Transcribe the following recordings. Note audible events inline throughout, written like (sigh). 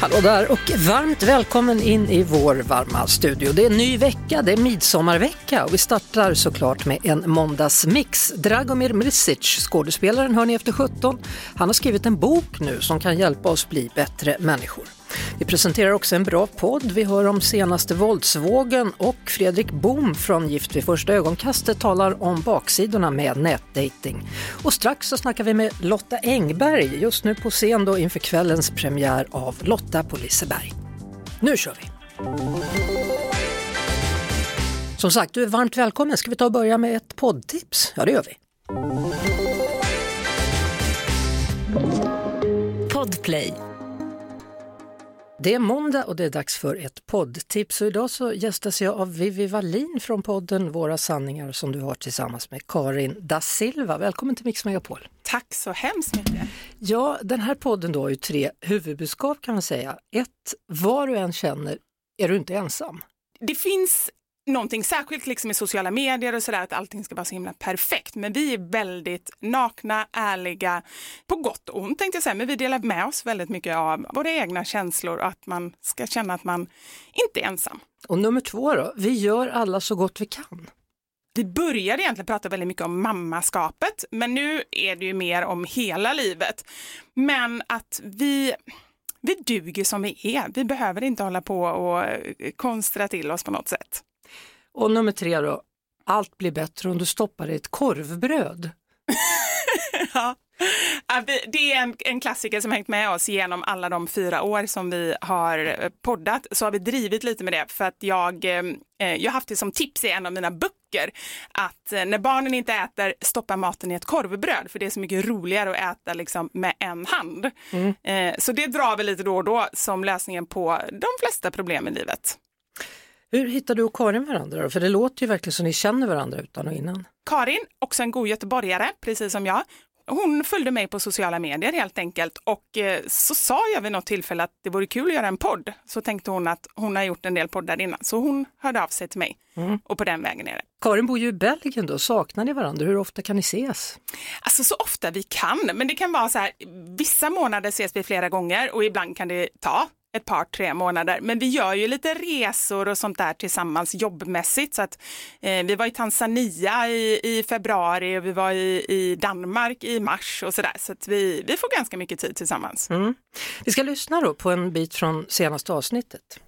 Hallå där och varmt välkommen in i vår varma studio. Det är en ny vecka, det är midsommarvecka och vi startar såklart med en måndagsmix. Dragomir Mrsic, skådespelaren hör ni efter 17, han har skrivit en bok nu som kan hjälpa oss bli bättre människor. Vi presenterar också en bra podd, vi hör om senaste våldsvågen och Fredrik Bohm från Gift vid första ögonkastet talar om baksidorna med nätdating. Och strax så snackar vi med Lotta Engberg, just nu på scen då inför kvällens premiär av Lotta på Liseberg. Nu kör vi! Som sagt, du är varmt välkommen. Ska vi ta och börja med ett poddtips? Ja, det gör vi. Podplay. Det är måndag och det är dags för ett poddtips och idag så gästas jag av Vivi Wallin från podden Våra sanningar som du har tillsammans med Karin da Silva. Välkommen till Mix Megapol. Tack så hemskt mycket. Ja, den här podden då har ju tre huvudbudskap kan man säga. Ett, vad du än känner är du inte ensam. Det finns någonting särskilt liksom i sociala medier och sådär att allting ska vara så himla perfekt. Men vi är väldigt nakna, ärliga, på gott och ont tänkte jag säga. Men vi delar med oss väldigt mycket av våra egna känslor och att man ska känna att man inte är ensam. Och nummer två då, vi gör alla så gott vi kan. Vi började egentligen prata väldigt mycket om mammaskapet, men nu är det ju mer om hela livet. Men att vi, vi duger som vi är. Vi behöver inte hålla på och konstra till oss på något sätt. Och nummer tre då, allt blir bättre om du stoppar i ett korvbröd. (laughs) Ja. Det är en, en klassiker som hängt med oss genom alla de fyra år som vi har eh, poddat. Så har vi drivit lite med det för att jag, eh, jag har haft det som tips i en av mina böcker att eh, när barnen inte äter, stoppa maten i ett korvbröd för det är så mycket roligare att äta liksom med en hand. Eh, Så det drar vi lite då och då som lösningen på de flesta problem i livet. Hur hittar du och Karin varandra då? För det låter ju verkligen som ni känner varandra utan och innan. Karin, också en god göteborgare, precis som jag. Hon följde mig på sociala medier helt enkelt och eh, så sa jag vid något tillfälle att det vore kul att göra en podd. Så tänkte hon att hon har gjort en del poddar innan, så hon hörde av sig till mig och på den vägen är det. Karin bor ju i Belgien då, saknar ni varandra? Hur ofta kan ni ses? Alltså så ofta vi kan, men det kan vara så här, vissa månader ses vi flera gånger och ibland kan det ta ett par, tre månader. Men vi gör ju lite resor och sånt där tillsammans jobbmässigt. Så att, eh, vi var i Tanzania i, i februari och vi var i, i Danmark i mars och sådär. Så att vi, vi får ganska mycket tid tillsammans. Mm. Vi ska lyssna då på en bit från senaste avsnittet.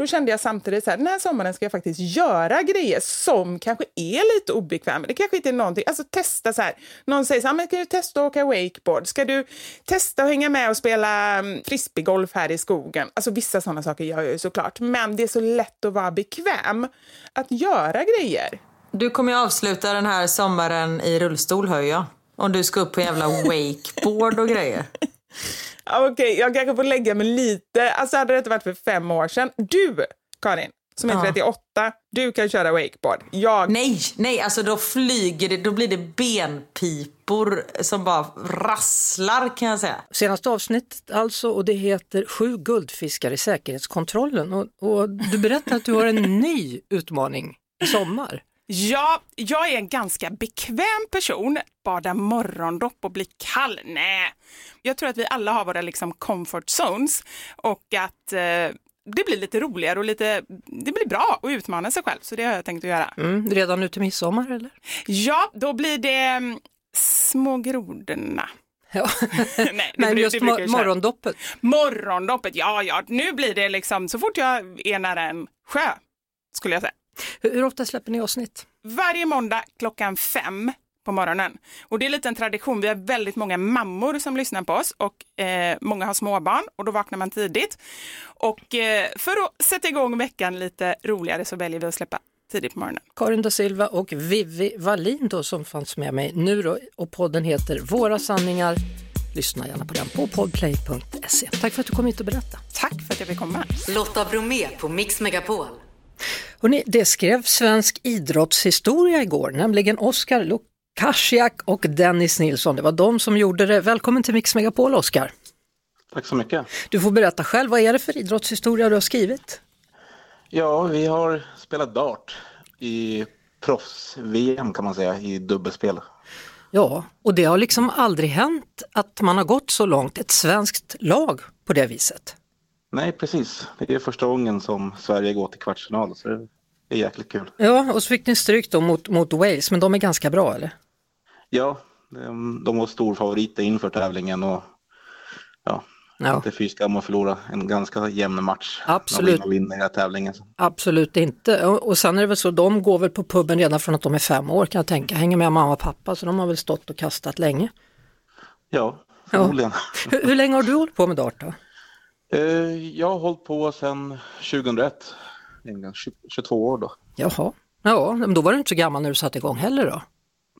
Då kände jag samtidigt så här, den här sommaren ska jag faktiskt göra grejer som kanske är lite obekväma. Det kanske inte är någonting, alltså testa så här. Någon säger så här, men ska du testa att åka wakeboard? Ska du testa att hänga med och spela mm, frisbeegolf här i skogen? Alltså vissa sådana saker gör jag ju såklart, men det är så lätt att vara bekväm att göra grejer. Du kommer ju avsluta den här sommaren i rullstol hör jag. Om du ska upp på jävla wakeboard och grejer. (laughs) Okej, jag kanske får lägga mig lite, alltså hade det inte varit för fem år sedan. Du, Karin, som är Ja. 38, du kan köra wakeboard. Jag Nej, nej, alltså då flyger det, då blir det benpipor som bara rasslar kan jag säga. Senaste avsnittet alltså och det heter Sju guldfiskar i säkerhetskontrollen och, och du berättar att du har en (laughs) ny utmaning i sommar. Ja, jag är en ganska bekväm person. Bada morgondopp och bli kall? Nej. Jag tror att vi alla har våra liksom comfort zones och att eh, det blir lite roligare och lite, det blir bra att utmana sig själv. Så det har jag tänkt att göra. Mm, redan nu till midsommar eller? Ja, då blir det mm, små grodorna. (laughs) Ja. (laughs) Nej, Men blir- just det brukar mo- jag köra. morgondoppet. Morgondoppet, ja, ja, nu blir det liksom så fort jag är nära en sjö, skulle jag säga. Hur, hur ofta släpper ni avsnitt? Varje måndag klockan fem på morgonen. Och det är lite en tradition. Vi har väldigt många mammor som lyssnar på oss och eh, många har småbarn och då vaknar man tidigt. Och eh, för att sätta igång veckan lite roligare så väljer vi att släppa tidigt på morgonen. Karin da Silva och Vivi Wallin då som fanns med mig nu då och podden heter Våra sanningar. Lyssna gärna på den på podplay.se. Tack för att du kom hit och berättade. Tack för att jag fick komma. Lotta Bromé på Mix Megapol. Hörrni, det skrev svensk idrottshistoria igår, nämligen Oskar Lukasiak och Dennis Nilsson. Det var de som gjorde det. Välkommen till Mix Megapol, Oskar. Tack så mycket. Du får berätta själv, vad är det för idrottshistoria du har skrivit? Ja, vi har spelat dart i proffs-VM kan man säga, i dubbelspel. Ja, och det har liksom aldrig hänt att man har gått så långt, ett svenskt lag på det viset. Nej, precis. Det är första gången som Sverige går till kvartsfinal, så det är jäkligt kul. Ja, och så fick ni stryk då mot, mot Wales, men de är ganska bra eller? Ja, de, var storfavoriter inför tävlingen och ja, Ja. inte fy skam att förlora en ganska jämn match. Absolut. När vinner tävlingen. Absolut inte. Och, och sen är det väl så, de går väl på puben redan från att de är fem år kan jag tänka, hänger med mamma och pappa, så de har väl stått och kastat länge. Ja, förmodligen. Hur, hur länge har du hållit på med dart då? Eh, Jag har hållit på sedan 2001, egentligen 20 22 år då. Jaha, ja, men då var du inte så gammal när du satte igång heller då?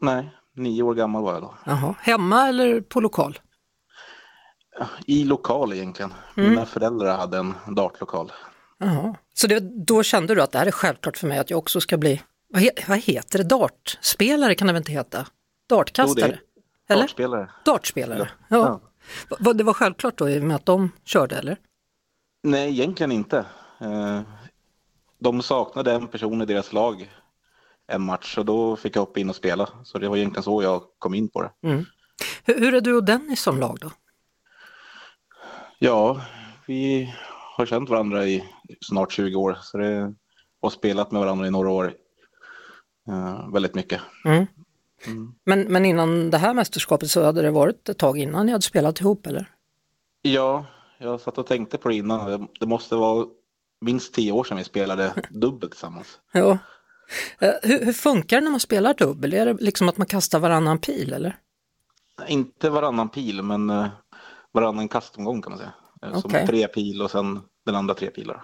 Nej, nio år gammal var jag då. Jaha, hemma eller på lokal? I lokal egentligen. Mm. Mina föräldrar hade en dartlokal. Jaha. Så det, då kände du att det här är självklart för mig att jag också ska bli, vad, he, vad heter det, dartspelare kan det väl inte heta? Dartkastare? Jo, det är eller? Dartspelare. Dartspelare, ja. Ja. Det var självklart då i och med att de körde eller? Nej, egentligen inte. Eh, De saknade en person i deras lag en match och då fick jag hoppa in och spela. Så det var egentligen så jag kom in på det. Hur, hur är du och Dennis som lag då? Ja, vi har känt varandra i snart 20 år så det, och spelat med varandra i några år. Eh, väldigt mycket. Men, men innan det här mästerskapet så hade det varit ett tag innan ni hade spelat ihop eller? Ja, jag satt och tänkte på det innan. Det- måste vara minst tio år sedan vi spelade (laughs) dubbel tillsammans. Ja. Eh, Hur, hur funkar det när man spelar dubbel? Är det liksom att man kastar varannan pil eller? Inte varannan pil, men eh, varannan kastomgång kan man säga. Eh, Som tre pil och sen den andra tre pilar.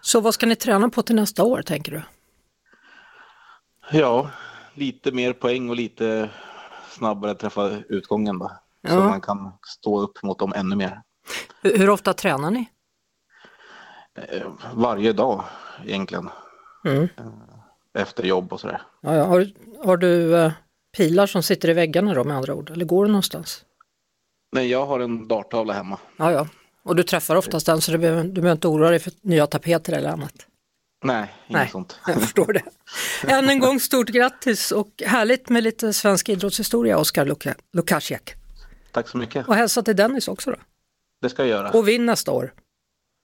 Så vad ska ni träna på till nästa år tänker du? Ja, lite mer poäng och lite snabbare träffa utgången då. Så Ja. man kan stå upp mot dem ännu mer. Hur, hur ofta tränar ni? Eh, Varje dag egentligen. Mm. Eh, Efter jobb och sådär. Ja, ja. Har, du- har du eh, pilar som sitter i väggarna då med andra ord? Eller går du någonstans? Nej, jag har en darttavla hemma. Ja, ja. Och du träffar oftast den så du behöver, du behöver inte oroa dig för nya tapeter eller annat. Nej, inget Nej, sånt. jag förstår det. Än en gång stort grattis och härligt med lite svensk idrottshistoria, Oskar Luka- Lukasiak. Tack så mycket. Och hälsa till Dennis också då. Det ska jag göra. Och vinn nästa år.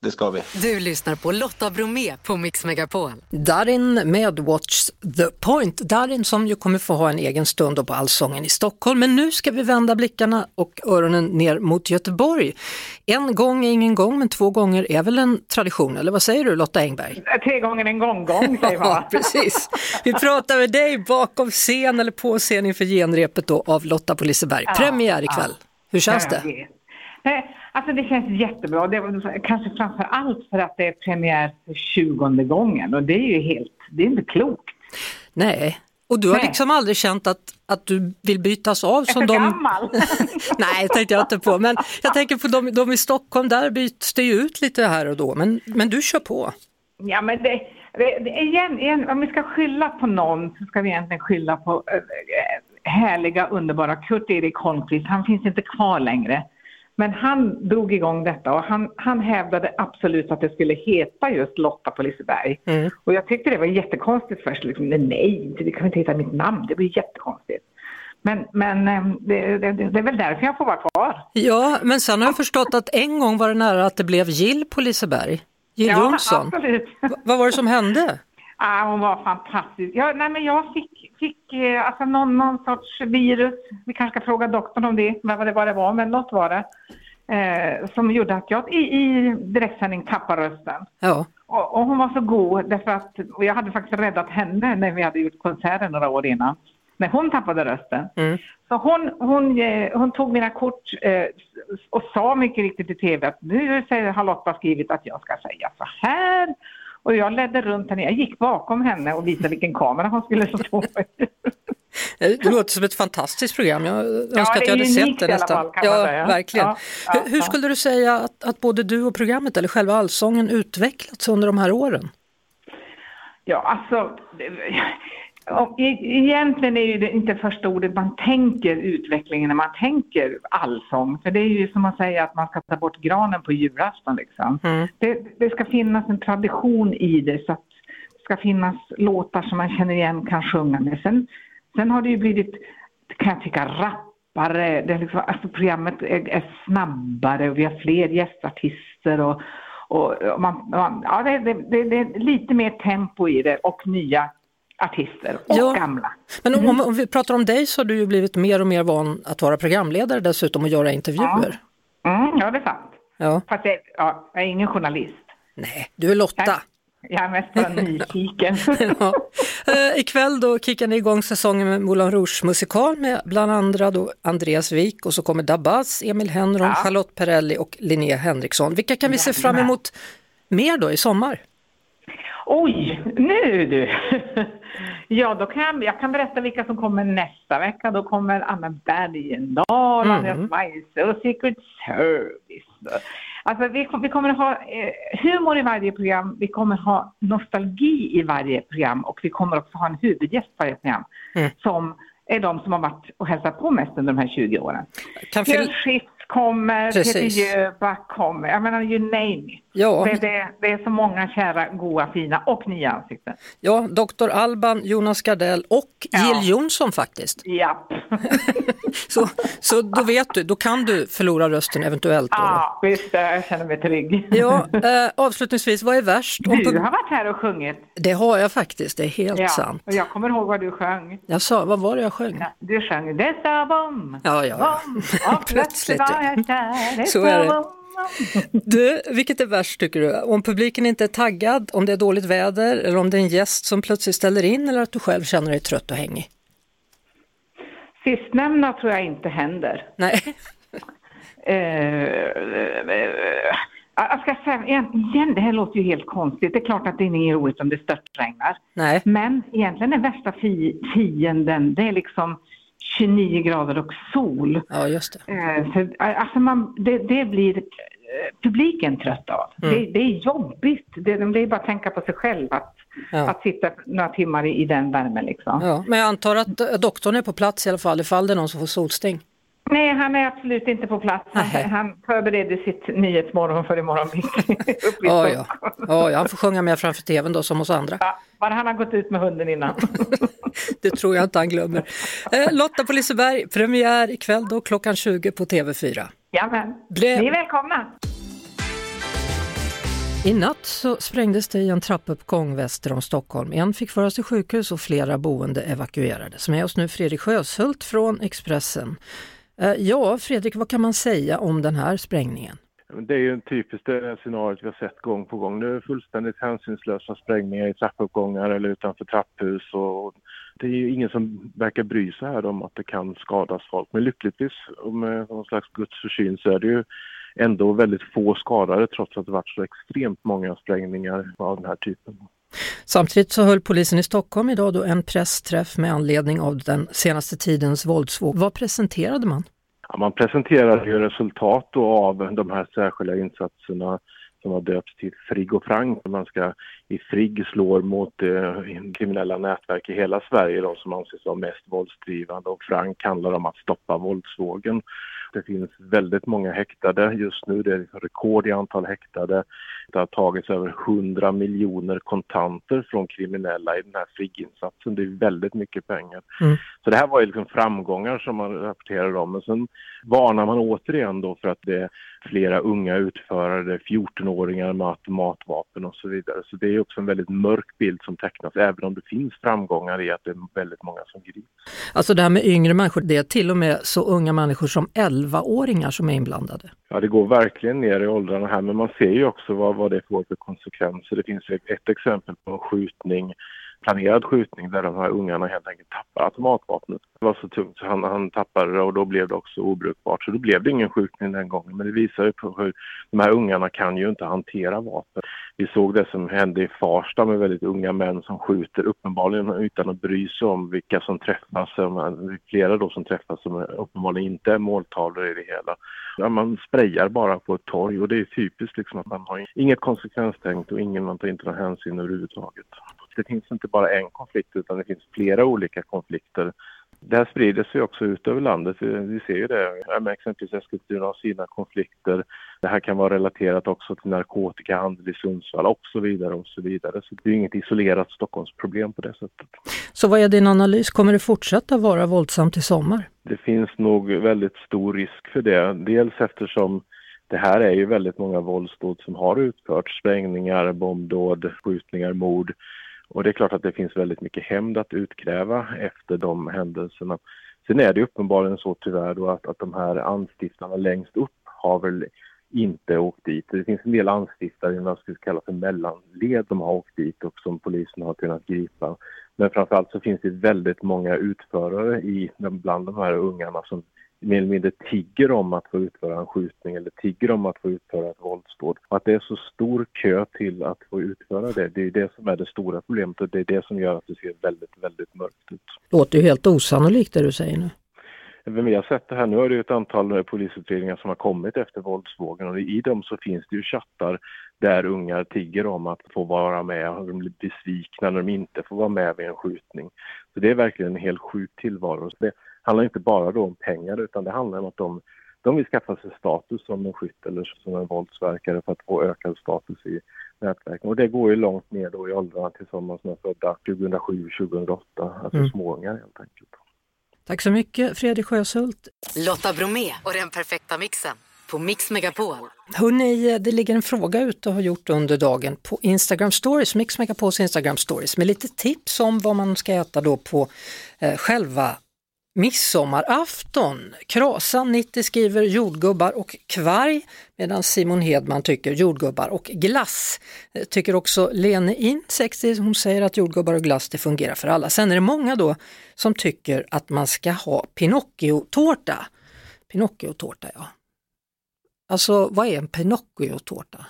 Det ska vi. Du lyssnar på Lotta Bromé på Mix Megapol. Darin med Watch the Point. Darin som ju kommer få ha en egen stund på Allsången i Stockholm. Men nu ska vi vända blickarna och öronen ner mot Göteborg. En gång är ingen gång, men två gånger är väl en tradition, eller vad säger du Lotta Engberg? Tre gånger en gång, gång (laughs) säger man. Ja, precis. Vi pratar med dig bakom scen eller på scen inför genrepet då av Lotta på Liseberg. Premiär ikväll. Hur känns det? Nej, Alltså det känns jättebra. Det var kanske framför allt för att det är premiär för 20 gången och det är ju helt, det är inte klokt. Nej, och du har Nej. liksom aldrig känt att, att du vill bytas av som de... gammal. (laughs) Nej, tänkte jag inte på. Men jag tänker på de, de i Stockholm, där byts det ju ut lite här och då. Men, men du kör på. Ja men det, det igen, igen, om vi ska skylla på någon så ska vi egentligen skylla på äh, härliga, underbara Kurt-Erik Holmqvist. Han finns inte kvar längre. Men han drog igång detta och han, han hävdade absolut att det skulle heta just Lotta på Liseberg. Och jag tyckte det var jättekonstigt först. Liksom, nej, det kan inte heta mitt namn. Det blir jättekonstigt. Men, men eh, det, det, det är väl därför jag får vara kvar. Ja, men sen har jag förstått att en gång var det nära att det blev Jill på Liseberg. Jill Johnson. absolut. Vad var det som hände? (laughs) Ah, hon var fantastisk. Ja, nej, men jag fick, fick eh, alltså någon, någon sorts virus. Vi kanske ska fråga doktorn om det, vad det, vad det var, men något var det. Eh, som gjorde att jag i, i direktsändning tappade rösten. Ja, Och, och hon var så god därför att och jag hade faktiskt räddat henne när vi hade gjort konserten några år innan. när hon tappade rösten. Mm. Så hon, hon, eh, hon tog mina kort eh, och sa mycket riktigt i tv att nu säger, har Lotta skrivit att jag ska säga så här. Och jag ledde runt henne, jag gick bakom henne och visade vilken kamera hon skulle stå i. Det låter som ett fantastiskt program. Jag önskar det att jag hade sett det nästan. fall, ja, säga. verkligen. Ja, ja, hur, hur ja. skulle du säga att, att både du och programmet eller själva allsången utvecklats under de här åren? Ja, alltså... Och egentligen är det inte första ordet man tänker utvecklingen när man tänker allsång. För det är ju som att säga att man ska ta bort granen på julafton. Liksom. Mm. Det, det ska finnas en tradition i det så att det ska finnas låtar som man känner igen kan sjunga med. Sen, sen har det ju blivit, kan jag tycka, rappare. Det är liksom, alltså programmet är, är snabbare och vi har fler gästartister. Och, och, och man, man, ja, det, det, det, det är lite mer tempo i det och nya artister och Ja. gamla. Men om, om, om vi pratar om dig så har du ju blivit mer och mer van att vara programledare dessutom och göra intervjuer. Mm, ja, det är sant. Ja. Fast jag, ja, jag är ingen journalist. Nej, du är Lotta. Jag, jag är mest bara nyfiken. (laughs) Ja. Eh, ikväll då kickar ni igång säsongen med Moulin Rouge musikal med bland andra då Andreas Wik och så kommer Dabas, Emil Henron, Ja. Charlotte Perrelli och Linnea Henriksson. Vilka kan vi se fram emot mer då i sommar? Oj, nu du! (laughs) Ja, då kan jag, jag kan berätta vilka som kommer nästa vecka. Då kommer Anna Bergendahl, Mm. Andreas Weise och Secret Service. Alltså vi, vi kommer ha eh, humor i varje program, vi kommer ha nostalgi i varje program och vi kommer också ha en huvudgäst i varje program Mm. som är de som har varit och hälsat på mest under de här 20 åren. Kan Björn Skifs kommer, Precis. Peter Jöback kommer, jag menar you name it. Ja. Det, det, det är så många kära, goa, fina och nya ansikten. Ja, Dr. Alban, Jonas Gardell och Ja. Jill Johnson faktiskt. Japp. (laughs) Så, så då vet du, då kan du förlora rösten eventuellt. Då. Ja, visst, jag känner mig trygg. Ja, (laughs) eh, avslutningsvis, vad är värst? Om Du har varit här och sjungit. Det har jag faktiskt, det är helt Ja, sant. och jag kommer ihåg vad du sjöng. Jag sa, vad var det jag sjöng? Du sjöng Dessa bom, Ja, ja, ja. bom, och (laughs) plötsligt ja. Jag kär. Dessa Så är det. Du, vilket är värst tycker du? Om publiken inte är taggad, om det är dåligt väder eller om det är en gäst som plötsligt ställer in eller att du själv känner dig trött och hängig? Sistnämnda tror jag inte händer. Nej, Eh, eh, jag ska säga, igen, det här låter ju helt konstigt. Det är klart att det är inget roligt om det störtregnar. nej. Men egentligen är värsta fi fienden, det är liksom 29 grader och sol. Ja, just det. Eh, för, eh, alltså man, det, det blir eh, publiken trött av. Mm. Det, det är jobbigt. Det, det är bara att tänka på sig själv att, Ja. att sitta några timmar i, i den värmen liksom. Ja, men jag antar att doktorn är på plats i alla fall ifall det är någon som får solsting. Nej, han är absolut inte på plats. Han, han förbereder sitt nyhetsmorgon för imorgon (laughs) bitti. i Ja. Stockholm. ja, han får sjunga med framför tvn då som oss andra. Ja, bara han har gått ut med hunden innan. (laughs) Det tror jag inte han glömmer. Eh, Lotta på Liseberg, premiär ikväll då klockan 20 på TV4. Jamen, Blev- ni är välkomna. I natt så sprängdes det i en trappuppgång väster om Stockholm. En fick föras till sjukhus och flera boende evakuerades. Med oss nu Fredrik Sjöshult från Expressen. Eh, ja, Fredrik, vad kan man säga om den här sprängningen? Det är ju en typiskt eh, det scenariot vi har sett gång på gång. Det är fullständigt hänsynslösa sprängningar i trappuppgångar eller utanför trapphus. Och det är ju ingen som verkar bry sig här om att det kan skadas folk. Men lyckligtvis, och eh, med någon slags guds försyn, så är det ju ändå väldigt få skadade trots att det varit så extremt många sprängningar av den här typen. Samtidigt så höll polisen i Stockholm idag då en pressträff med anledning av den senaste tidens våldsvåg. Vad presenterade man? Ja, man presenterade ju resultat då av de här särskilda insatserna som har döpts till Frigg och Frank. Man ska i Frigg slår mot eh, kriminella nätverk i hela Sverige, de som anses vara mest våldsdrivande och Frank handlar om att stoppa våldsvågen. Det finns väldigt många häktade just nu, det är rekord i antal häktade. Det har tagits över 100 miljoner kontanter från kriminella i den här Frigg-insatsen. Det är väldigt mycket pengar. Mm. Så det här var ju liksom framgångar som man rapporterar om. Men sen varnar man återigen då för att det är flera unga utförare, det är 14-åringar med automatvapen och så vidare. Så det är också en väldigt mörk bild som tecknas, även om det finns framgångar i att det är väldigt många som grips. Alltså det här med yngre människor, det är till och med så unga människor som 11-åringar som är inblandade. Ja, det går verkligen ner i åldrarna här, men man ser ju också vad, vad det får för konsekvenser. Det finns ett exempel på en skjutning planerad skjutning där de här ungarna helt enkelt tappar automatvapnet. Det var så tungt så han, han tappade det och då blev det också obrukbart. Så då blev det ingen skjutning den gången. Men det visar ju på hur de här ungarna kan ju inte hantera vapen. Vi såg det som hände i Farsta med väldigt unga män som skjuter uppenbarligen utan att bry sig om vilka som träffas. Flera då som träffas som uppenbarligen inte är måltavlor i det hela. Ja, man sprayar bara på ett torg och det är typiskt liksom att man har inget konsekvenstänk och ingen man tar inte någon hänsyn överhuvudtaget. Det finns inte bara en konflikt utan det finns flera olika konflikter. Det här sprider sig också ut över landet. Vi ser ju det. Ja, exempelvis Eskilstuna har sina konflikter. Det här kan vara relaterat också till narkotikahandel i Sundsvall och så vidare och så vidare. Så det är inget isolerat Stockholmsproblem på det sättet. Så vad är din analys? Kommer det fortsätta vara våldsamt i sommar? Det finns nog väldigt stor risk för det. Dels eftersom det här är ju väldigt många våldsdåd som har utförts. Sprängningar, bombdåd, skjutningar, mord. Och det är klart att det finns väldigt mycket hämnd att utkräva efter de händelserna. Sen är det uppenbarligen så tyvärr då att, att de här anstiftarna längst upp har väl inte åkt dit. Det finns en del anstiftare i vad skulle kalla för mellanled som har åkt dit och som polisen har kunnat gripa. Men framförallt så finns det väldigt många utförare i, bland de här ungarna som mer eller mindre tigger om att få utföra en skjutning eller tigger om att få utföra ett våldsdåd. Att det är så stor kö till att få utföra det, det är det som är det stora problemet och det är det som gör att det ser väldigt, väldigt mörkt ut. Låter ju helt osannolikt det du säger nu. Men vi har sett det här, nu är det ett antal polisutredningar som har kommit efter våldsvågen och i dem så finns det ju chattar där ungar tigger om att få vara med de blir besvikna när de inte får vara med vid en skjutning. Så det är verkligen en helt sjuk tillvaro. Det handlar inte bara då om pengar utan det handlar om att de, de vill skaffa sig status som en skytt eller som en våldsverkare för att få ökad status i nätverken. Och det går ju långt ner då i åldrarna till sådana som är födda 2007-2008, alltså mm. småungar helt enkelt. Tack så mycket Fredrik Sjöshult. Lotta Bromé och den perfekta mixen på Mix Megapol. Hörrni, det ligger en fråga ute och har gjort under dagen på Instagram stories, Mix Megapols Instagram stories med lite tips om vad man ska äta då på eh, själva midsommarafton. Krasan 90 skriver jordgubbar och kvarg medan Simon Hedman tycker jordgubbar och glass. Eh, tycker också Lene In 60, hon säger att jordgubbar och glass det fungerar för alla. Sen är det många då som tycker att man ska ha Pinocchio-tårta. Pinocchio-tårta ja. Alltså vad är en Pinocchio-tårta?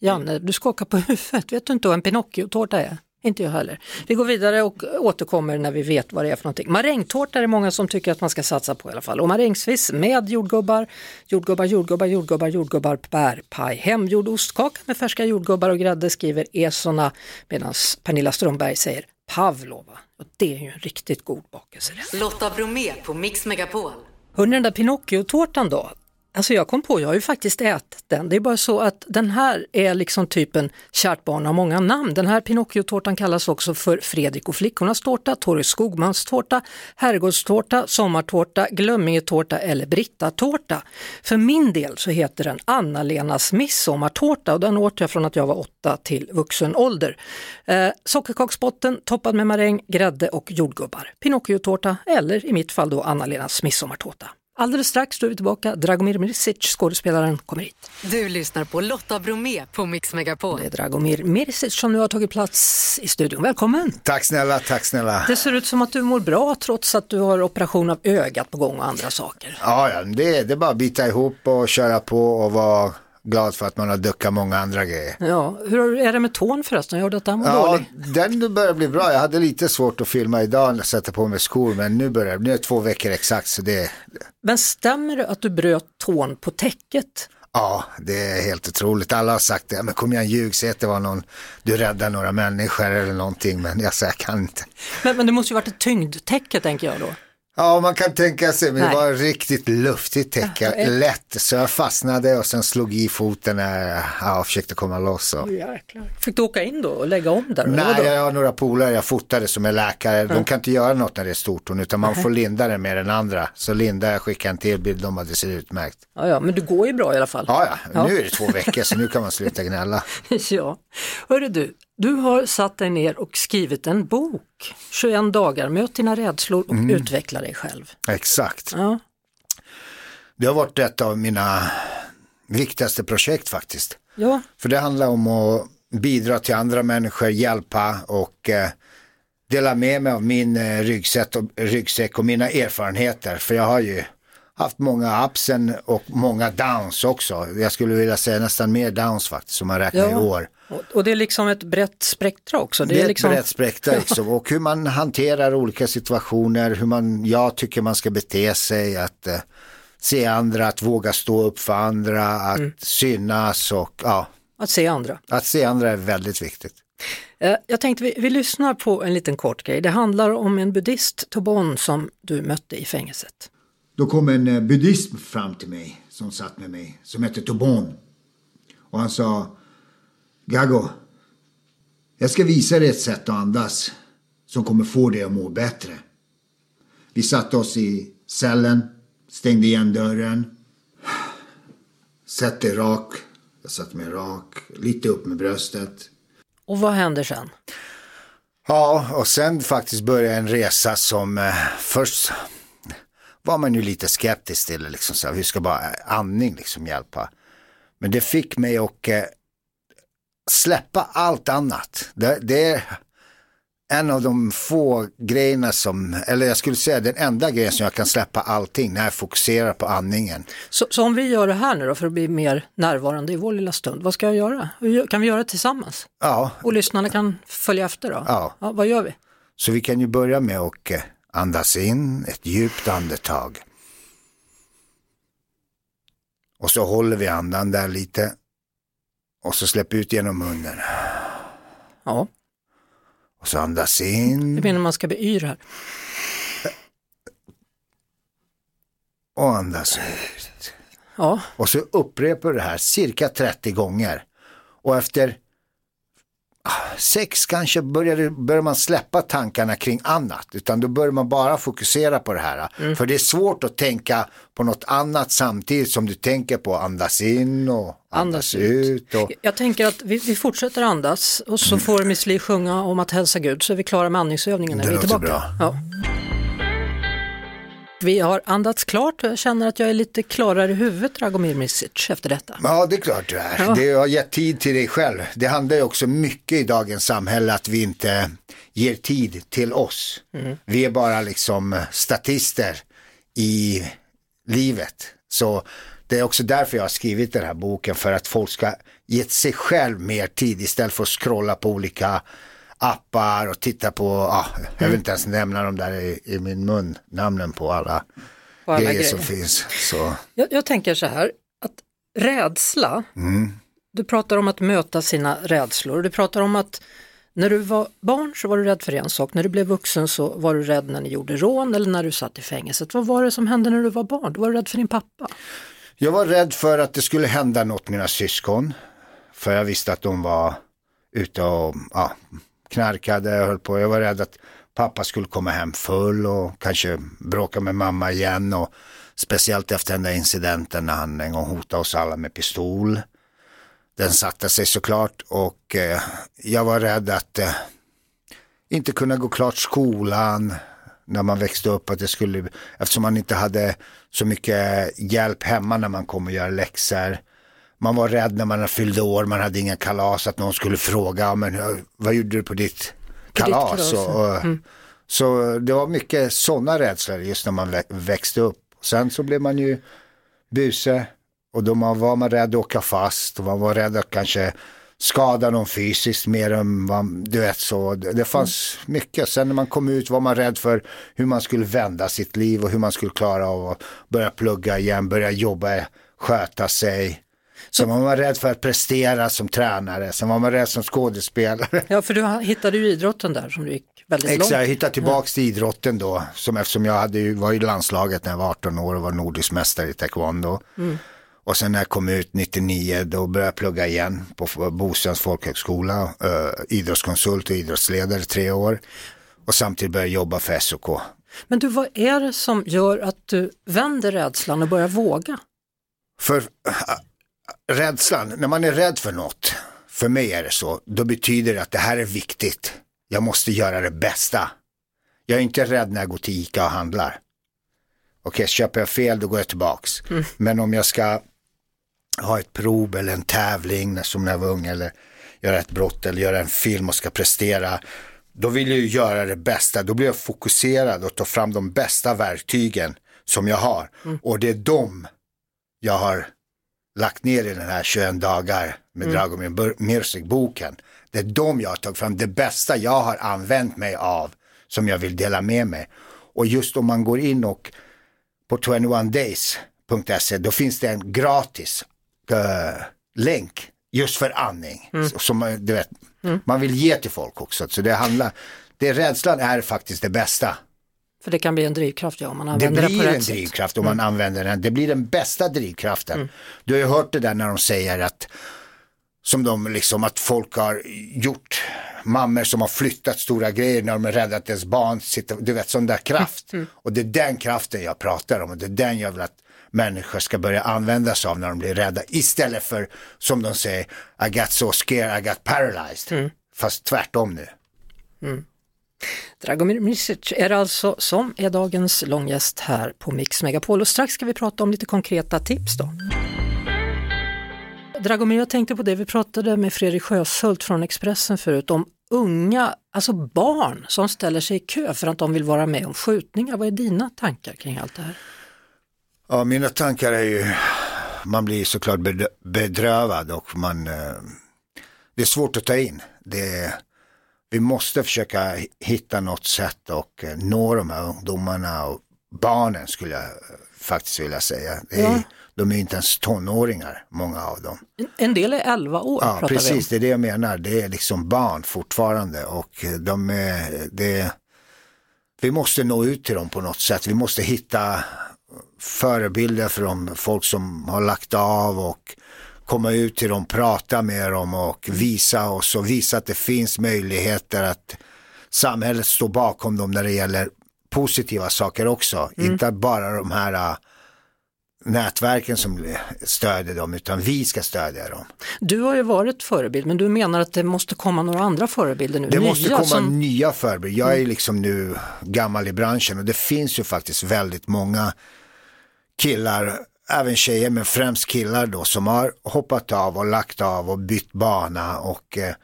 Janne, du skakar på huvudet, vet du inte vad en Pinocchio-tårta är? Inte jag heller. Vi går vidare och återkommer när vi vet vad det är för någonting. Marängtårta är det många som tycker att man ska satsa på i alla fall. Och marängsviss med jordgubbar, jordgubbar, jordgubbar, jordgubbar, jordgubbar, bärpaj. Hemgjord ostkaka med färska jordgubbar och grädde skriver Esona medan Pernilla Strömberg säger Pavlova. Och det är ju en riktigt god bakelse. Lotta Bromé på Mix Megapol. Hörrni, den där Pinocchio-tårtan då, Alltså jag kom på, jag har ju faktiskt ätit den. Det är bara så att den här är liksom typen kärt barn har många namn. Den här Pinocchio-tårtan kallas också för Fredrik och flickornas tårta, Torre Skogmans tårta, herrgårdstårta, sommartårta, glömmingetårta eller Britta-tårta. För min del så heter den Anna-Lenas midsommartårta och den åt jag från att jag var åtta till vuxen ålder. Eh, sockerkaksbotten toppad med maräng, grädde och jordgubbar. Pinocchio-tårta eller i mitt fall då Anna-Lenas midsommartårta. Alldeles strax är vi tillbaka. Dragomir Mirisic, skådespelaren, kommer hit. Du lyssnar på Lotta Bromé på Mix Megapol. Det är Dragomir Mirisic som nu har tagit plats i studion. Välkommen! Tack snälla, tack snälla. Det ser ut som att du mår bra trots att du har operation av ögat på gång och andra saker. Ja, ja det, det är bara att bita ihop och köra på och vara glad för att man har duckat många andra grejer. Ja, hur är det med tån förresten? Jag hörde att den var ja, dålig. Den börjar bli bra. Jag hade lite svårt att filma idag och sätta på mig skor men nu börjar det. Nu är det två veckor exakt så det. Men stämmer det att du bröt tån på täcket? Ja, det är helt otroligt. Alla har sagt det. Men kom igen, ljug, säg att det var någon, du räddar några människor eller någonting. Men jag säger, jag kan inte. Men, men det måste ju varit ett tyngdtäcke tänker jag då. Ja, man kan tänka sig, men det var riktigt luftigt täcke, ja, lätt, så jag fastnade och sen slog i foten när jag försökte komma loss. Och... Fick du åka in då och lägga om där? Nej, jag har några polare jag fotade som är läkare, de kan inte göra något när det är stortån, utan man får linda det med den andra. Så linda jag skickade en till bild om att det ser utmärkt. Ja, ja, men du går ju bra i alla fall. Ja, ja. nu är det två veckor så nu kan man sluta gnälla. (laughs) ja, hörru du, du har satt dig ner och skrivit en bok, 21 dagar, möt dina rädslor och mm. utveckla dig själv. Exakt. Ja. Det har varit ett av mina viktigaste projekt faktiskt. Ja. För det handlar om att bidra till andra människor, hjälpa och eh, dela med mig av min eh, ryggsäck, och, ryggsäck och mina erfarenheter. För jag har ju haft många upsen och många downs också. Jag skulle vilja säga nästan mer downs faktiskt som man räknar Ja. i år. Och, och det är liksom ett brett spektra också. Det är, liksom... ett brett spektra (laughs) liksom. och hur man hanterar olika situationer, hur man, jag tycker man ska bete sig, att eh, se andra, att våga stå upp för andra, att Mm. synas och ja, Att se andra. att se andra är väldigt viktigt. Eh, Jag tänkte vi, vi lyssnar på en liten kort grej. Det handlar om en buddhist, Tobon, som du mötte i fängelset. Då kom en eh, buddhist fram till mig som satt med mig som hette Tobon. Och han sa Gago, jag ska visa dig ett sätt att andas som kommer få dig att må bättre. Vi satte oss i cellen, stängde igen dörren. Sätt dig rak. Jag satte mig rak, lite upp med bröstet. Och vad händer sen? Ja, och sen faktiskt började en resa som eh, först var man ju lite skeptisk till, liksom, så här, hur ska bara andning liksom hjälpa? Men det fick mig att eh, släppa allt annat. Det, det är en av de få grejerna som, eller jag skulle säga den enda grejen som jag kan släppa allting när jag fokuserar på andningen. Så, så om vi gör det här nu då för att bli mer närvarande i vår lilla stund, vad ska jag göra? Kan vi göra det tillsammans? Ja, Och lyssnarna kan följa efter då? Ja. vad gör vi? så vi kan ju börja med att eh, andas in ett djupt andetag. Och så håller vi andan där lite. Och så släpper ut genom munnen. Ja, Och så andas in menar man ska bli yr här. och andas ut. Ja, Och så upprepar du det här cirka 30 gånger. Och efter sex kanske börjar, det- börjar man släppa tankarna kring annat. Utan då börjar man bara fokusera på det här. För det är svårt att tänka på något annat samtidigt som du tänker på andas in och andas, Andas ut. ut. och, jag tänker att vi, vi fortsätter andas och så får Miss Li sjunga om att hälsa Gud så är vi klara med andningsövningen när vi är tillbaka. bra. Ja. Vi har andats klart och jag känner att jag är lite klarare i huvudet, Dragomir Misic, efter detta. Ja, det är klart du är. Ja. Det har gett tid till dig själv. Det handlar ju också mycket i dagens samhälle att vi inte ger tid till oss. Vi är bara liksom statister i livet. Så det är också därför jag har skrivit den här boken, för att folk ska ge sig själv mer tid istället för att scrolla på olika appar och titta på, ja, jag vill inte ens nämna dem där i, i min mun, namnen på alla, På alla grejer som grejer. finns. Så. Jag, jag tänker så här, att rädsla, Mm. du pratar om att möta sina rädslor, du pratar om att när du var barn så var du rädd för en sak, när du blev vuxen så var du rädd när ni gjorde rån eller när du satt i fängelset. Vad var det som hände när du var barn? Du var rädd för din pappa. Jag var rädd för att det skulle hända något mina syskon. För jag visste att de var ute och ja, knarkade jag höll på. Jag var rädd att pappa skulle komma hem full och kanske bråka med mamma igen. Och speciellt efter den där incidenten när han en gång hotade oss alla med pistol. Den satte sig såklart och eh, jag var rädd att eh, inte kunna gå klart skolan när man växte upp. Att det skulle, eftersom man inte hade så mycket hjälp hemma när man kom och göra läxor. Man var rädd när man fyllde år, man hade inga kalas, att någon skulle fråga, men hur- vad gjorde du på ditt kalas? kalas, och, och, Så det var mycket sådana rädslor just när man vä- växte upp. Sen så blev man ju buse och då man var man rädd att åka fast och man var rädd att kanske skada någon fysiskt mer än vad, du vet så. Det, det fanns mycket. Sen när man kom ut var man rädd för hur man skulle vända sitt liv och hur man skulle klara av att börja plugga igen, börja jobba, sköta sig. Så man var rädd för att prestera som tränare, sen var man rädd som skådespelare. Ja, för du hittade ju idrotten där som du gick väldigt Exakt, jag långt. hittade tillbaks till idrotten då, som eftersom jag hade var i landslaget när jag var 18 år och var nordisk mästare i taekwondo. Och sen när jag kom ut 99 då började jag plugga igen på Bosöns folkhögskola, uh, idrottskonsult och idrottsledare tre år. Och samtidigt började jag jobba för SOK. Men du, vad är det som gör att du vänder rädslan och börjar våga? För rädslan, när man är rädd för något, för mig är det så, då betyder det att det här är viktigt. Jag måste göra det bästa. Jag är inte rädd när jag går till ICA och handlar. Okej, köper jag fel då går jag tillbaks. Men om jag ska ha ett prov eller en tävling som när jag var ung eller göra ett brott eller göra en film och ska prestera, då vill jag ju göra det bästa. Då blir jag fokuserad och tar fram de bästa verktygen som jag har. Och det är de jag har lagt ner i den här 21 dagar med Mm. Dragomir Mirzik-boken. Det är de jag har tagit fram, det bästa jag har använt mig av som jag vill dela med mig. Och just om man går in och på 21days.se då finns det en gratis eh, länk just för andning. Mm. Som man- du vet, man vill ge till folk också. Så det handlar, det rädslan är faktiskt det bästa. För det kan bli en drivkraft ja, om man Det använder det, på blir en rätt sätt. drivkraft om man använder den. Det blir den bästa drivkraften. Du har ju hört det där när de säger att som de liksom att folk har gjort mammor som har flyttat stora grejer när de är rädda att deras barn sitter, du vet sån där kraft. Och det är den kraften jag pratar om och det är den jag vill att människor ska börja använda sig av när de blir rädda istället för som de säger I got so scared I got paralyzed. Fast tvärtom nu. Dragomir Mrsic är det alltså som är dagens långgäst här på Mix Megapol och strax ska vi prata om lite konkreta tips då. Dragomir, jag tänkte på det, vi pratade med Fredrik Sjöshult från Expressen förut om unga, alltså barn som ställer sig i kö för att de vill vara med om skjutningar. Vad är dina tankar kring allt det här? Ja, mina tankar är ju, man blir såklart bedrövad och man, eh, det är svårt att ta in. Det, vi måste försöka hitta något sätt och eh, nå de här ungdomarna och barnen skulle jag eh, faktiskt vilja säga. Är, Ja. De är inte ens tonåringar, många av dem. En del är 11 år Ja, precis, det är det jag menar. Det är liksom barn fortfarande och eh, de är, det, vi måste nå ut till dem på något sätt. Vi måste hitta förebilder för dem, folk som har lagt av och komma ut till dem, prata med dem och visa oss och visa att det finns möjligheter att samhället står bakom dem när det gäller positiva saker också. Mm. Inte bara de här äh, nätverken som stödjer dem utan vi ska stödja dem. Du har ju varit förebild men du menar att det måste komma några andra förebilder nu? Det måste nya komma som... nya förebilder. Jag är liksom nu gammal i branschen och det finns ju faktiskt väldigt många killar, även tjejer men främst killar då som har hoppat av och lagt av och bytt bana och eh,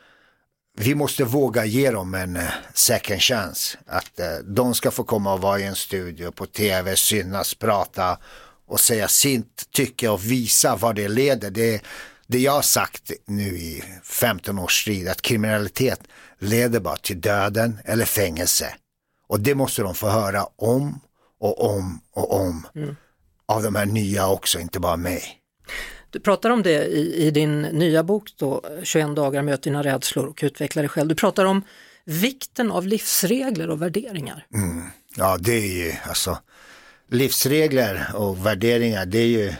vi måste våga ge dem en eh, second chance. Att eh, de ska få komma och vara i en studio på tv, synas, prata och säga sitt tycke och visa vad det leder. Det, det jag har sagt nu i 15 års strid, att kriminalitet leder bara till döden eller fängelse. Och det måste de få höra om och om och om. Mm. Av de här nya också, inte bara mig. Du pratar om det i, i din nya bok då, 21 dagar möt dina rädslor och utveckla dig själv. Du pratar om vikten av livsregler och värderingar. Mm. Ja, det är ju alltså livsregler och värderingar, det är ju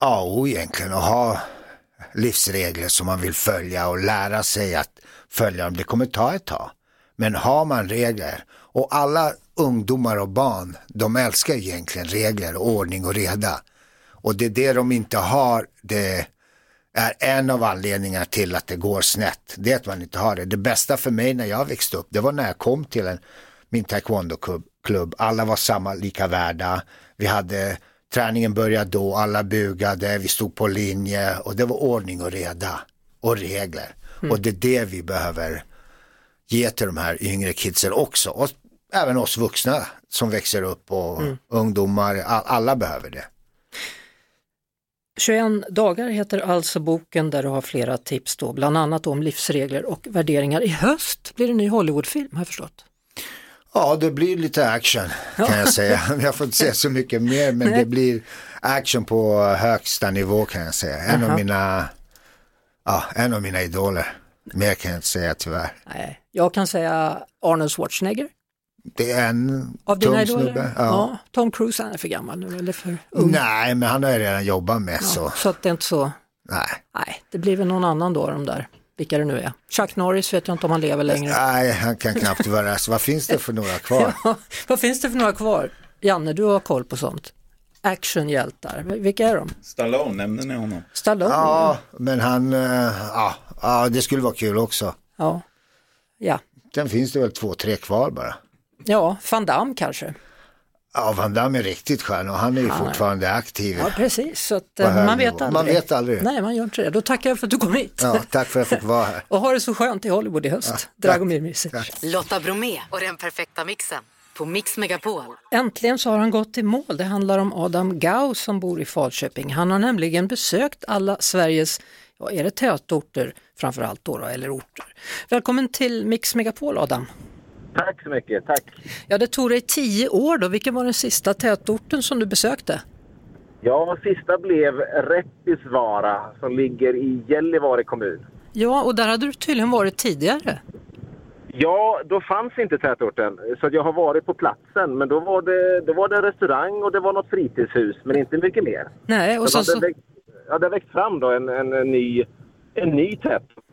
A och O egentligen att ha livsregler som man vill följa och lära sig att följa dem. Det kommer ta ett tag. Men har man regler och alla ungdomar och barn, de älskar egentligen regler och ordning och reda. Och det är det de inte har, det är en av anledningarna till att det går snett. Det är att man inte har det. Det bästa för mig när jag växte upp, det var när jag kom till en, min taekwondo-klubb. Alla var samma, lika värda. Vi hade, träningen började då, alla bugade, vi stod på linje och det var ordning och reda och regler. Mm. Och det är det vi behöver ge till de här yngre kidsen också. Och även oss vuxna som växer upp och Mm. ungdomar, all, alla behöver det. 21 dagar heter alltså boken där du har flera tips då, bland annat om livsregler och värderingar. I höst blir det en ny Hollywoodfilm har jag förstått. Ja, det blir lite action kan jag säga. (laughs) Jag får inte säga så mycket mer, men Nej. det blir action på högsta nivå kan jag säga. En Aha. av mina, ja, en av mina idoler. Mer kan jag inte säga tyvärr. Nej, jag kan säga Arnold Schwarzenegger. Det är en Av dina tung snubbe. Ja. Ja. Tom Cruise han är för gammal nu eller för ung? Nej, men han har ju redan jobbat med Ja, så. så att det är inte så, Nej. nej det blir väl någon annan då de där, vilka det nu är. Chuck Norris vet jag inte om han lever längre. Nej, han kan knappt vara så. Vad finns det för några kvar? (laughs) Ja, vad finns det för några kvar? Janne, du har koll på sånt. Actionhjältar, vilka är de? Stallone, nämnde ni honom? Stallone? Ja, men han, eh, ja, ja, det skulle vara kul också. Ja. Ja, Sen finns det väl två, tre kvar bara. Ja Van Damme kanske. Ja, Van Damme är riktigt skön och han är ju är- fortfarande aktiv. Ja, precis. Så att, eh, man vet aldrig. Man vet aldrig. Nej, man gör inte det. Då tackar jag för att du kom hit. Ja, tack för att jag fick vara här. (laughs) Och ha det så skönt i Hollywood i höst. Dragomir Misic. Lotta Bromé och den perfekta mixen på Mix Megapol. Äntligen så har han gått i mål. Det handlar om Adam Gau som bor i Falköping. Han har nämligen besökt alla Sveriges, ja är det tätorter framförallt då, då eller orter. Välkommen till Mix Megapol Adam. Tack så mycket, tack. Ja det tog dig tio år då. Vilken var den sista tätorten som du besökte? Ja, sista blev Rättisvara som ligger i Gällivare kommun. Ja, och där hade du tydligen varit tidigare. Ja, då fanns inte tätorten, så jag har varit på platsen. Men då var, det, då var det en restaurang och det var något fritidshus, men inte mycket mer. Nej, och Så så, så, växt, ja, det har växt fram då en, en, en ny, en ny tätort.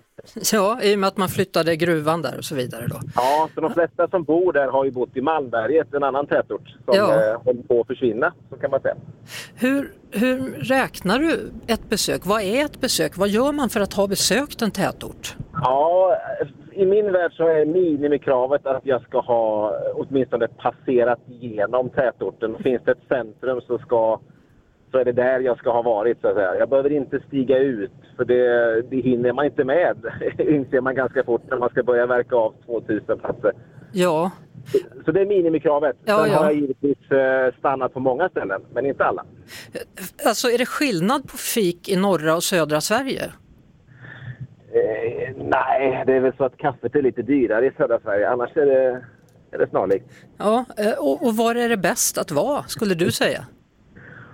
Ja, i och med att man flyttade gruvan där och så vidare då. Ja, så de flesta som bor där har ju bott i Malmberget, en annan tätort som Ja. eh, håller på att försvinna, så kan man säga. Hur, hur räknar du ett besök? Vad är ett besök? Vad gör man för att ha besökt en tätort? Ja, i min värld så är minimikravet att jag ska ha åtminstone passerat igenom tätorten. Finns det ett centrum så, ska, så är det där jag ska ha varit. Så att säga. Jag behöver inte stiga ut för det, det hinner man inte med. (laughs) inser man ganska fort när man ska börja verka av 2000 platser. Ja, Så det är minimikravet. Ja, Sen ja. har jag givetvis eh, stannat på många ställen, men inte alla. alltså är det skillnad på fik i norra och södra Sverige? Eh, nej, det är väl så att kaffet är lite dyrare i södra Sverige. Annars är det, är det snarlikt. Ja, eh, och, och var är det bäst att vara, skulle du säga?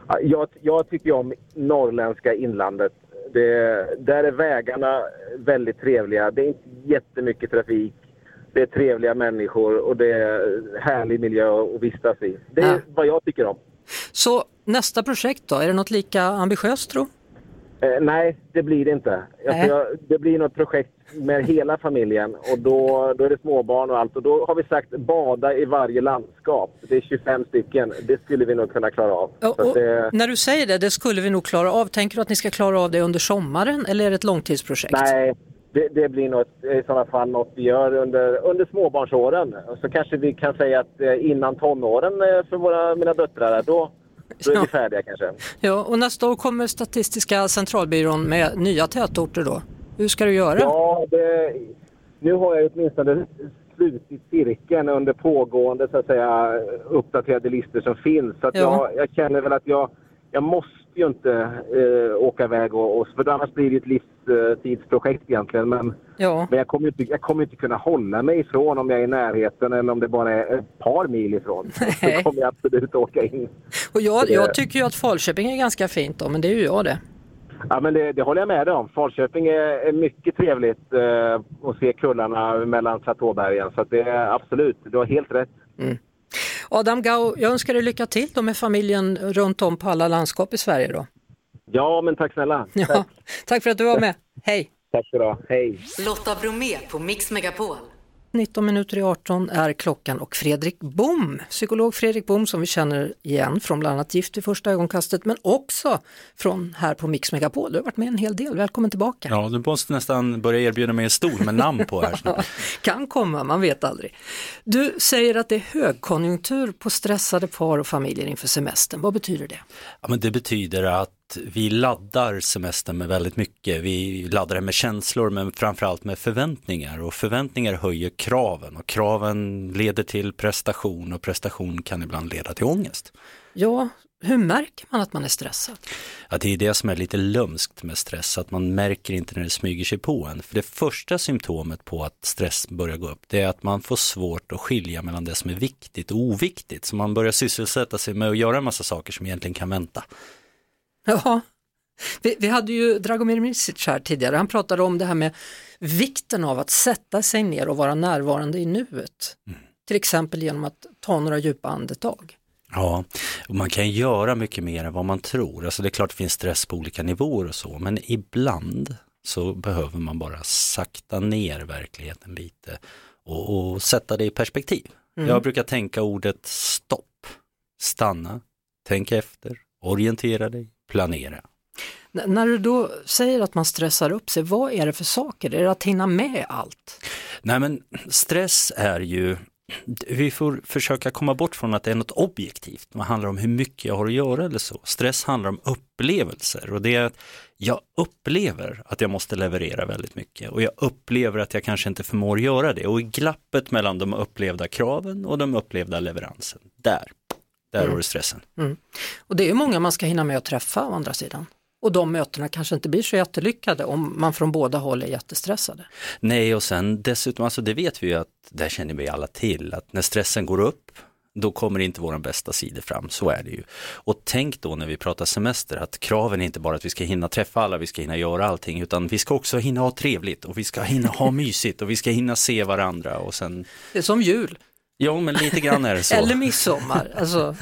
Ja, Jag, jag tycker om norrländska inlandet. Det, där är vägarna väldigt trevliga. Det är inte jättemycket trafik. Det är trevliga människor och det är härlig miljö att vistas i. Det är Ja. vad jag tycker om. Så nästa projekt då, är det något lika ambitiöst tro? Eh, nej, det blir det inte. Alltså, jag, det blir något projekt med hela familjen och då, då är det småbarn och allt. Och då har vi sagt bada i varje landskap. Det är 25 stycken. Det skulle vi nog kunna klara av. Att och det, När du säger det, det skulle vi nog klara av. Tänker du att ni ska klara av det under sommaren eller är det ett långtidsprojekt? Nej, det, det blir något, i sådana fall något vi gör under, under småbarnsåren. Och så kanske vi kan säga att eh, innan tonåren eh, för våra, mina döttrar, då, då är Ja. vi färdiga kanske. Ja, och nästa år kommer Statistiska centralbyrån med nya tätorter då. Hur ska du göra? Ja, det, nu har jag åtminstone slutit cirkeln under pågående så att säga, uppdaterade listor som finns. Så att Ja. jag, jag känner väl att jag, jag måste ju inte eh, åka iväg och, och för annars blir det ett livstidsprojekt egentligen. Men, Ja. men jag kommer inte, jag kommer inte kunna hålla mig ifrån om jag är i närheten eller om det bara är ett par mil ifrån. (laughs) Så kommer jag absolut åka in. Och jag, jag tycker ju att Falköping är ganska fint då, men det är ju jag det. Ja, men det, det håller jag med dig om. Falköping är, är mycket trevligt eh, att se kullarna mellan platåbergen. Så det är absolut, du har helt rätt. Adam Gau, jag önskar dig lycka till då med familjen runt om på alla landskap i Sverige då. Ja, men tack snälla. (laughs) Ja, Tack, tack för att du var med. Hej! tack ska du ha. Hej. Lotta Bromé på Mix Megapol. 19 minuter i 18 är klockan och Fredrik Bom, psykolog Fredrik Bom som vi känner igen från bland annat Gift vid första ögonkastet men också från här på Mix Megapol. Du har varit med en hel del, välkommen tillbaka. Ja, du måste nästan börja erbjuda mig en stol med namn på här. (laughs) kan komma, man vet aldrig. Du säger att det är högkonjunktur på stressade par och familjer inför semestern. Vad betyder det? Ja, men det betyder att vi laddar semestern med väldigt mycket. Vi laddar det med känslor men framförallt med förväntningar och förväntningar höjer kraven och kraven leder till prestation och prestation kan ibland leda till ångest. Ja, hur märker man att man är stressad? Ja, det är det som är lite lömskt med stress, att man märker inte när det smyger sig på en. För det första symptomet på att stress börjar gå upp, det är att man får svårt att skilja mellan det som är viktigt och oviktigt. Så man börjar sysselsätta sig med att göra en massa saker som egentligen kan vänta. Ja, vi, vi hade ju Dragomir Misic här tidigare, han pratade om det här med vikten av att sätta sig ner och vara närvarande i nuet. Till exempel genom att ta några djupa andetag. Ja, och man kan göra mycket mer än vad man tror. Alltså det är klart det finns stress på olika nivåer och så, men ibland så behöver man bara sakta ner verkligheten lite och, och sätta det i perspektiv. Mm. Jag brukar tänka ordet stopp, stanna, tänk efter, orientera dig, planera. N- när du då säger att man stressar upp sig, vad är det för saker? Är det att hinna med allt? Nej men stress är ju vi får försöka komma bort från att det är något objektivt. Det handlar om hur mycket jag har att göra eller så. Stress handlar om upplevelser och det är att jag upplever att jag måste leverera väldigt mycket och jag upplever att jag kanske inte förmår göra det och i glappet mellan de upplevda kraven och de upplevda leveransen, där, där Mm. har du stressen. Mm. Och det är många man ska hinna med att träffa å andra sidan. Och de mötena kanske inte blir så jättelyckade om man från båda håll är jättestressade. Nej, och sen dessutom, alltså det vet vi ju att, det känner vi alla till, att när stressen går upp, då kommer inte våra bästa sidor fram, så är det ju. Och tänk då när vi pratar semester, att kraven är inte bara att vi ska hinna träffa alla, vi ska hinna göra allting, utan vi ska också hinna ha trevligt och vi ska hinna ha (laughs) mysigt och vi ska hinna se varandra och sen... Det är som jul. Ja, men lite grann är det så. (laughs) Eller midsommar. Alltså,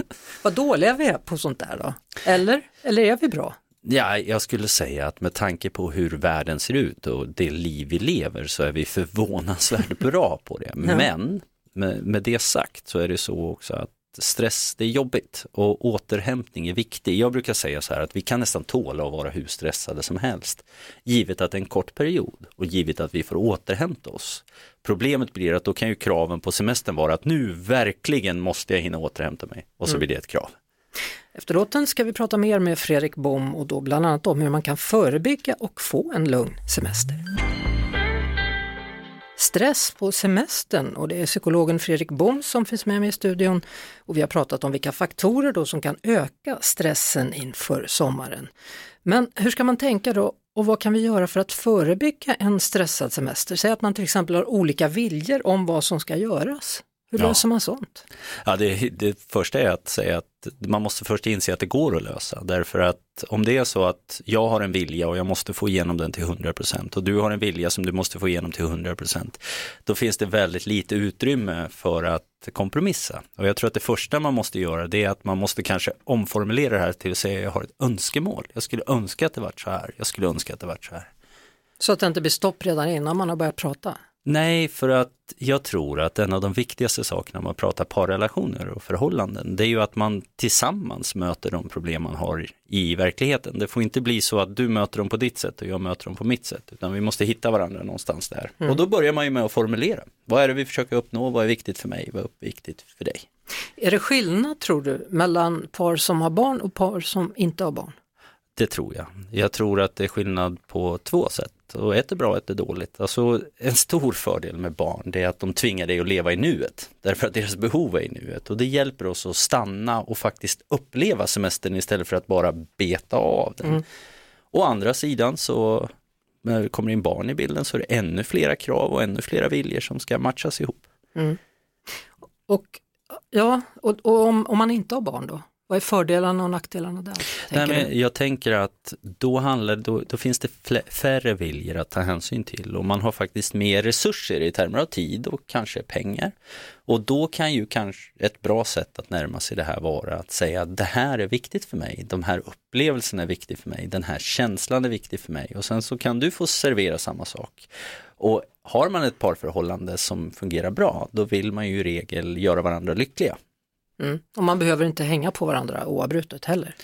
vad dåliga vi är på sånt där då. Eller, eller är vi bra? Ja, jag skulle säga att med tanke på hur världen ser ut och det liv vi lever så är vi förvånansvärt bra på det. Men med, med det sagt så är det så också att stress, det är jobbigt och återhämtning är viktig. Jag brukar säga så här att vi kan nästan tåla att vara hur stressade som helst, givet att det är en kort period och givet att vi får återhämta oss. Problemet blir att då kan ju kraven på semestern vara att nu verkligen måste jag hinna återhämta mig och så Mm. blir det ett krav. Efter låten ska vi prata mer med Fredrik Bom och då bland annat om hur man kan förebygga och få en lugn semester. Stress på semestern och det är psykologen Fredrik Bom som finns med mig i studion och vi har pratat om vilka faktorer då som kan öka stressen inför sommaren. Men hur ska man tänka då och vad kan vi göra för att förebygga en stressad semester? Säg att man till exempel har olika viljor om vad som ska göras. Hur Ja. löser man sånt? Ja, det, det första är att säga att man måste först inse att det går att lösa. Därför att om det är så att jag har en vilja och jag måste få igenom den till 100% och du har en vilja som du måste få igenom till 100% då finns det väldigt lite utrymme för att kompromissa. Och jag tror att det första man måste göra det är att man måste kanske omformulera det här till att säga jag har ett önskemål. Jag skulle önska att det var så här. Jag skulle önska att det var så här. Så att det inte blir stopp redan innan man har börjat prata. Nej, för att jag tror att en av de viktigaste sakerna när man pratar parrelationer och förhållanden, det är ju att man tillsammans möter de problem man har i verkligheten. Det får inte bli så att du möter dem på ditt sätt och jag möter dem på mitt sätt, utan vi måste hitta varandra någonstans där. Mm. Och då börjar man ju med att formulera. Vad är det vi försöker uppnå? Vad är viktigt för mig? Vad är viktigt för dig? Är det skillnad tror du mellan par som har barn och par som inte har barn? Det tror jag. Jag tror att det är skillnad på två sätt och ett är bra ett är dåligt. Alltså en stor fördel med barn det är att de tvingar dig att leva i nuet därför att deras behov är i nuet och det hjälper oss att stanna och faktiskt uppleva semestern istället för att bara beta av den. Mm. Å andra sidan så när det kommer in barn i bilden så är det ännu flera krav och ännu flera viljor som ska matchas ihop. Mm. Och, ja, och, och om, om man inte har barn då? Vad är fördelarna och nackdelarna där? Nej, men jag tänker att då, handlar, då, då finns det färre viljor att ta hänsyn till och man har faktiskt mer resurser i termer av tid och kanske pengar. Och då kan ju kanske ett bra sätt att närma sig det här vara att säga att det här är viktigt för mig, de här upplevelserna är viktig för mig, den här känslan är viktig för mig och sen så kan du få servera samma sak. Och har man ett parförhållande som fungerar bra, då vill man ju i regel göra varandra lyckliga. Mm. Och man behöver inte hänga på varandra oavbrutet heller.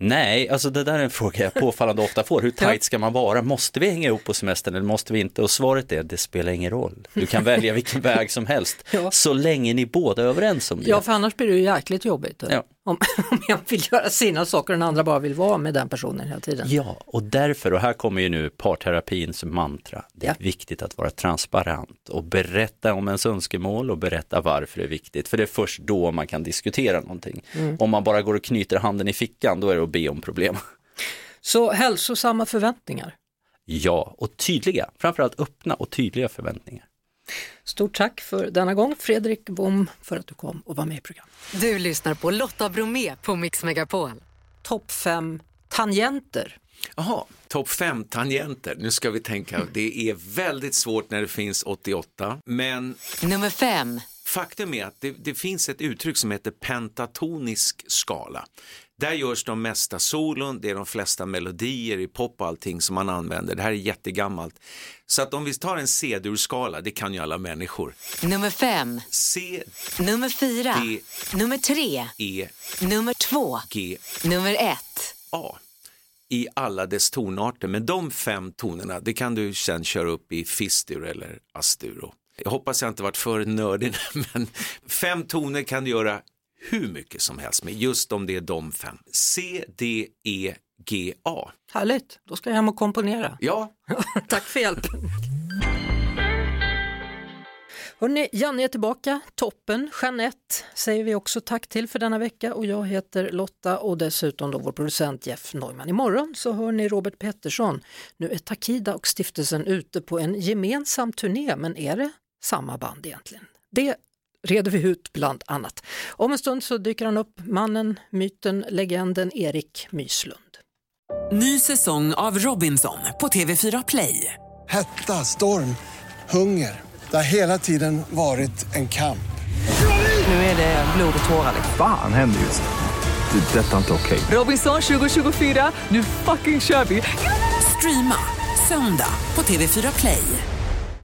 Nej, alltså det där är en fråga jag påfallande ofta får. Hur (laughs) tajt ska man vara? Måste vi hänga ihop på semestern eller måste vi inte? Och svaret är, det spelar ingen roll. Du kan (laughs) välja vilken väg som helst, Ja. så länge ni båda är överens om det. Ja, för annars blir det ju jäkligt jobbigt. Ja. Om, (laughs) om jag vill göra sina saker och den andra bara vill vara med den personen hela tiden. Ja, och därför, och här kommer ju nu parterapins mantra, det är viktigt att vara transparent och berätta om ens önskemål och berätta varför det är viktigt, för det är först då man kan diskutera någonting. Mm. Om man bara går och knyter handen i fickan, då är det att be om problem. Så hälsosamma förväntningar. Ja, och tydliga, framförallt öppna och tydliga förväntningar. Stort tack för denna gång Fredrik Bom för att du kom och var med i programmet. Du lyssnar på Lotta Bromé på Mix Megapol. Topp fem tangenter. Jaha, topp fem tangenter. Nu ska vi tänka, det är väldigt svårt när det finns 88, men Nummer fem. faktum är att det, det finns ett uttryck som heter pentatonisk skala. Där görs de mesta solon, det är de flesta melodier i pop och allting som man använder. Det här är jättegammalt. Så att om vi tar en C-dur-skala, det kan ju alla människor. Nummer fem. C, Nummer fyra. D, Nummer tre. E, Nummer två. G, Nummer ett. A i alla dess tonarter. Men de fem tonerna, det kan du sen köra upp i Fistur eller Astur Jag hoppas jag inte varit för nördig, (laughs) men fem toner kan du göra hur mycket som helst med, just om det är de fem. C, D, E, G, A. Härligt, då ska jag hem och komponera. Ja. (laughs) Tack för hjälpen. Hörrni, Janne är tillbaka, toppen. Jeanette säger vi också tack till för denna vecka och jag heter Lotta och dessutom då vår producent Jeff Neumann. Imorgon så hör ni Robert Pettersson. Nu är Takida och stiftelsen ute på en gemensam turné, men är det samma band egentligen? Det reder vi ut bland annat. Om en stund så dyker han upp, mannen, myten, legenden Erik Myslund. Ny säsong av Robinson på TV4 Play. Hetta, storm, hunger. Det har hela tiden varit en kamp. Nu är det blod och tårar. Fan händer just nu. Det. är Detta är inte okej. Robinson 2024, nu fucking kör vi! Streama söndag på TV4 Play.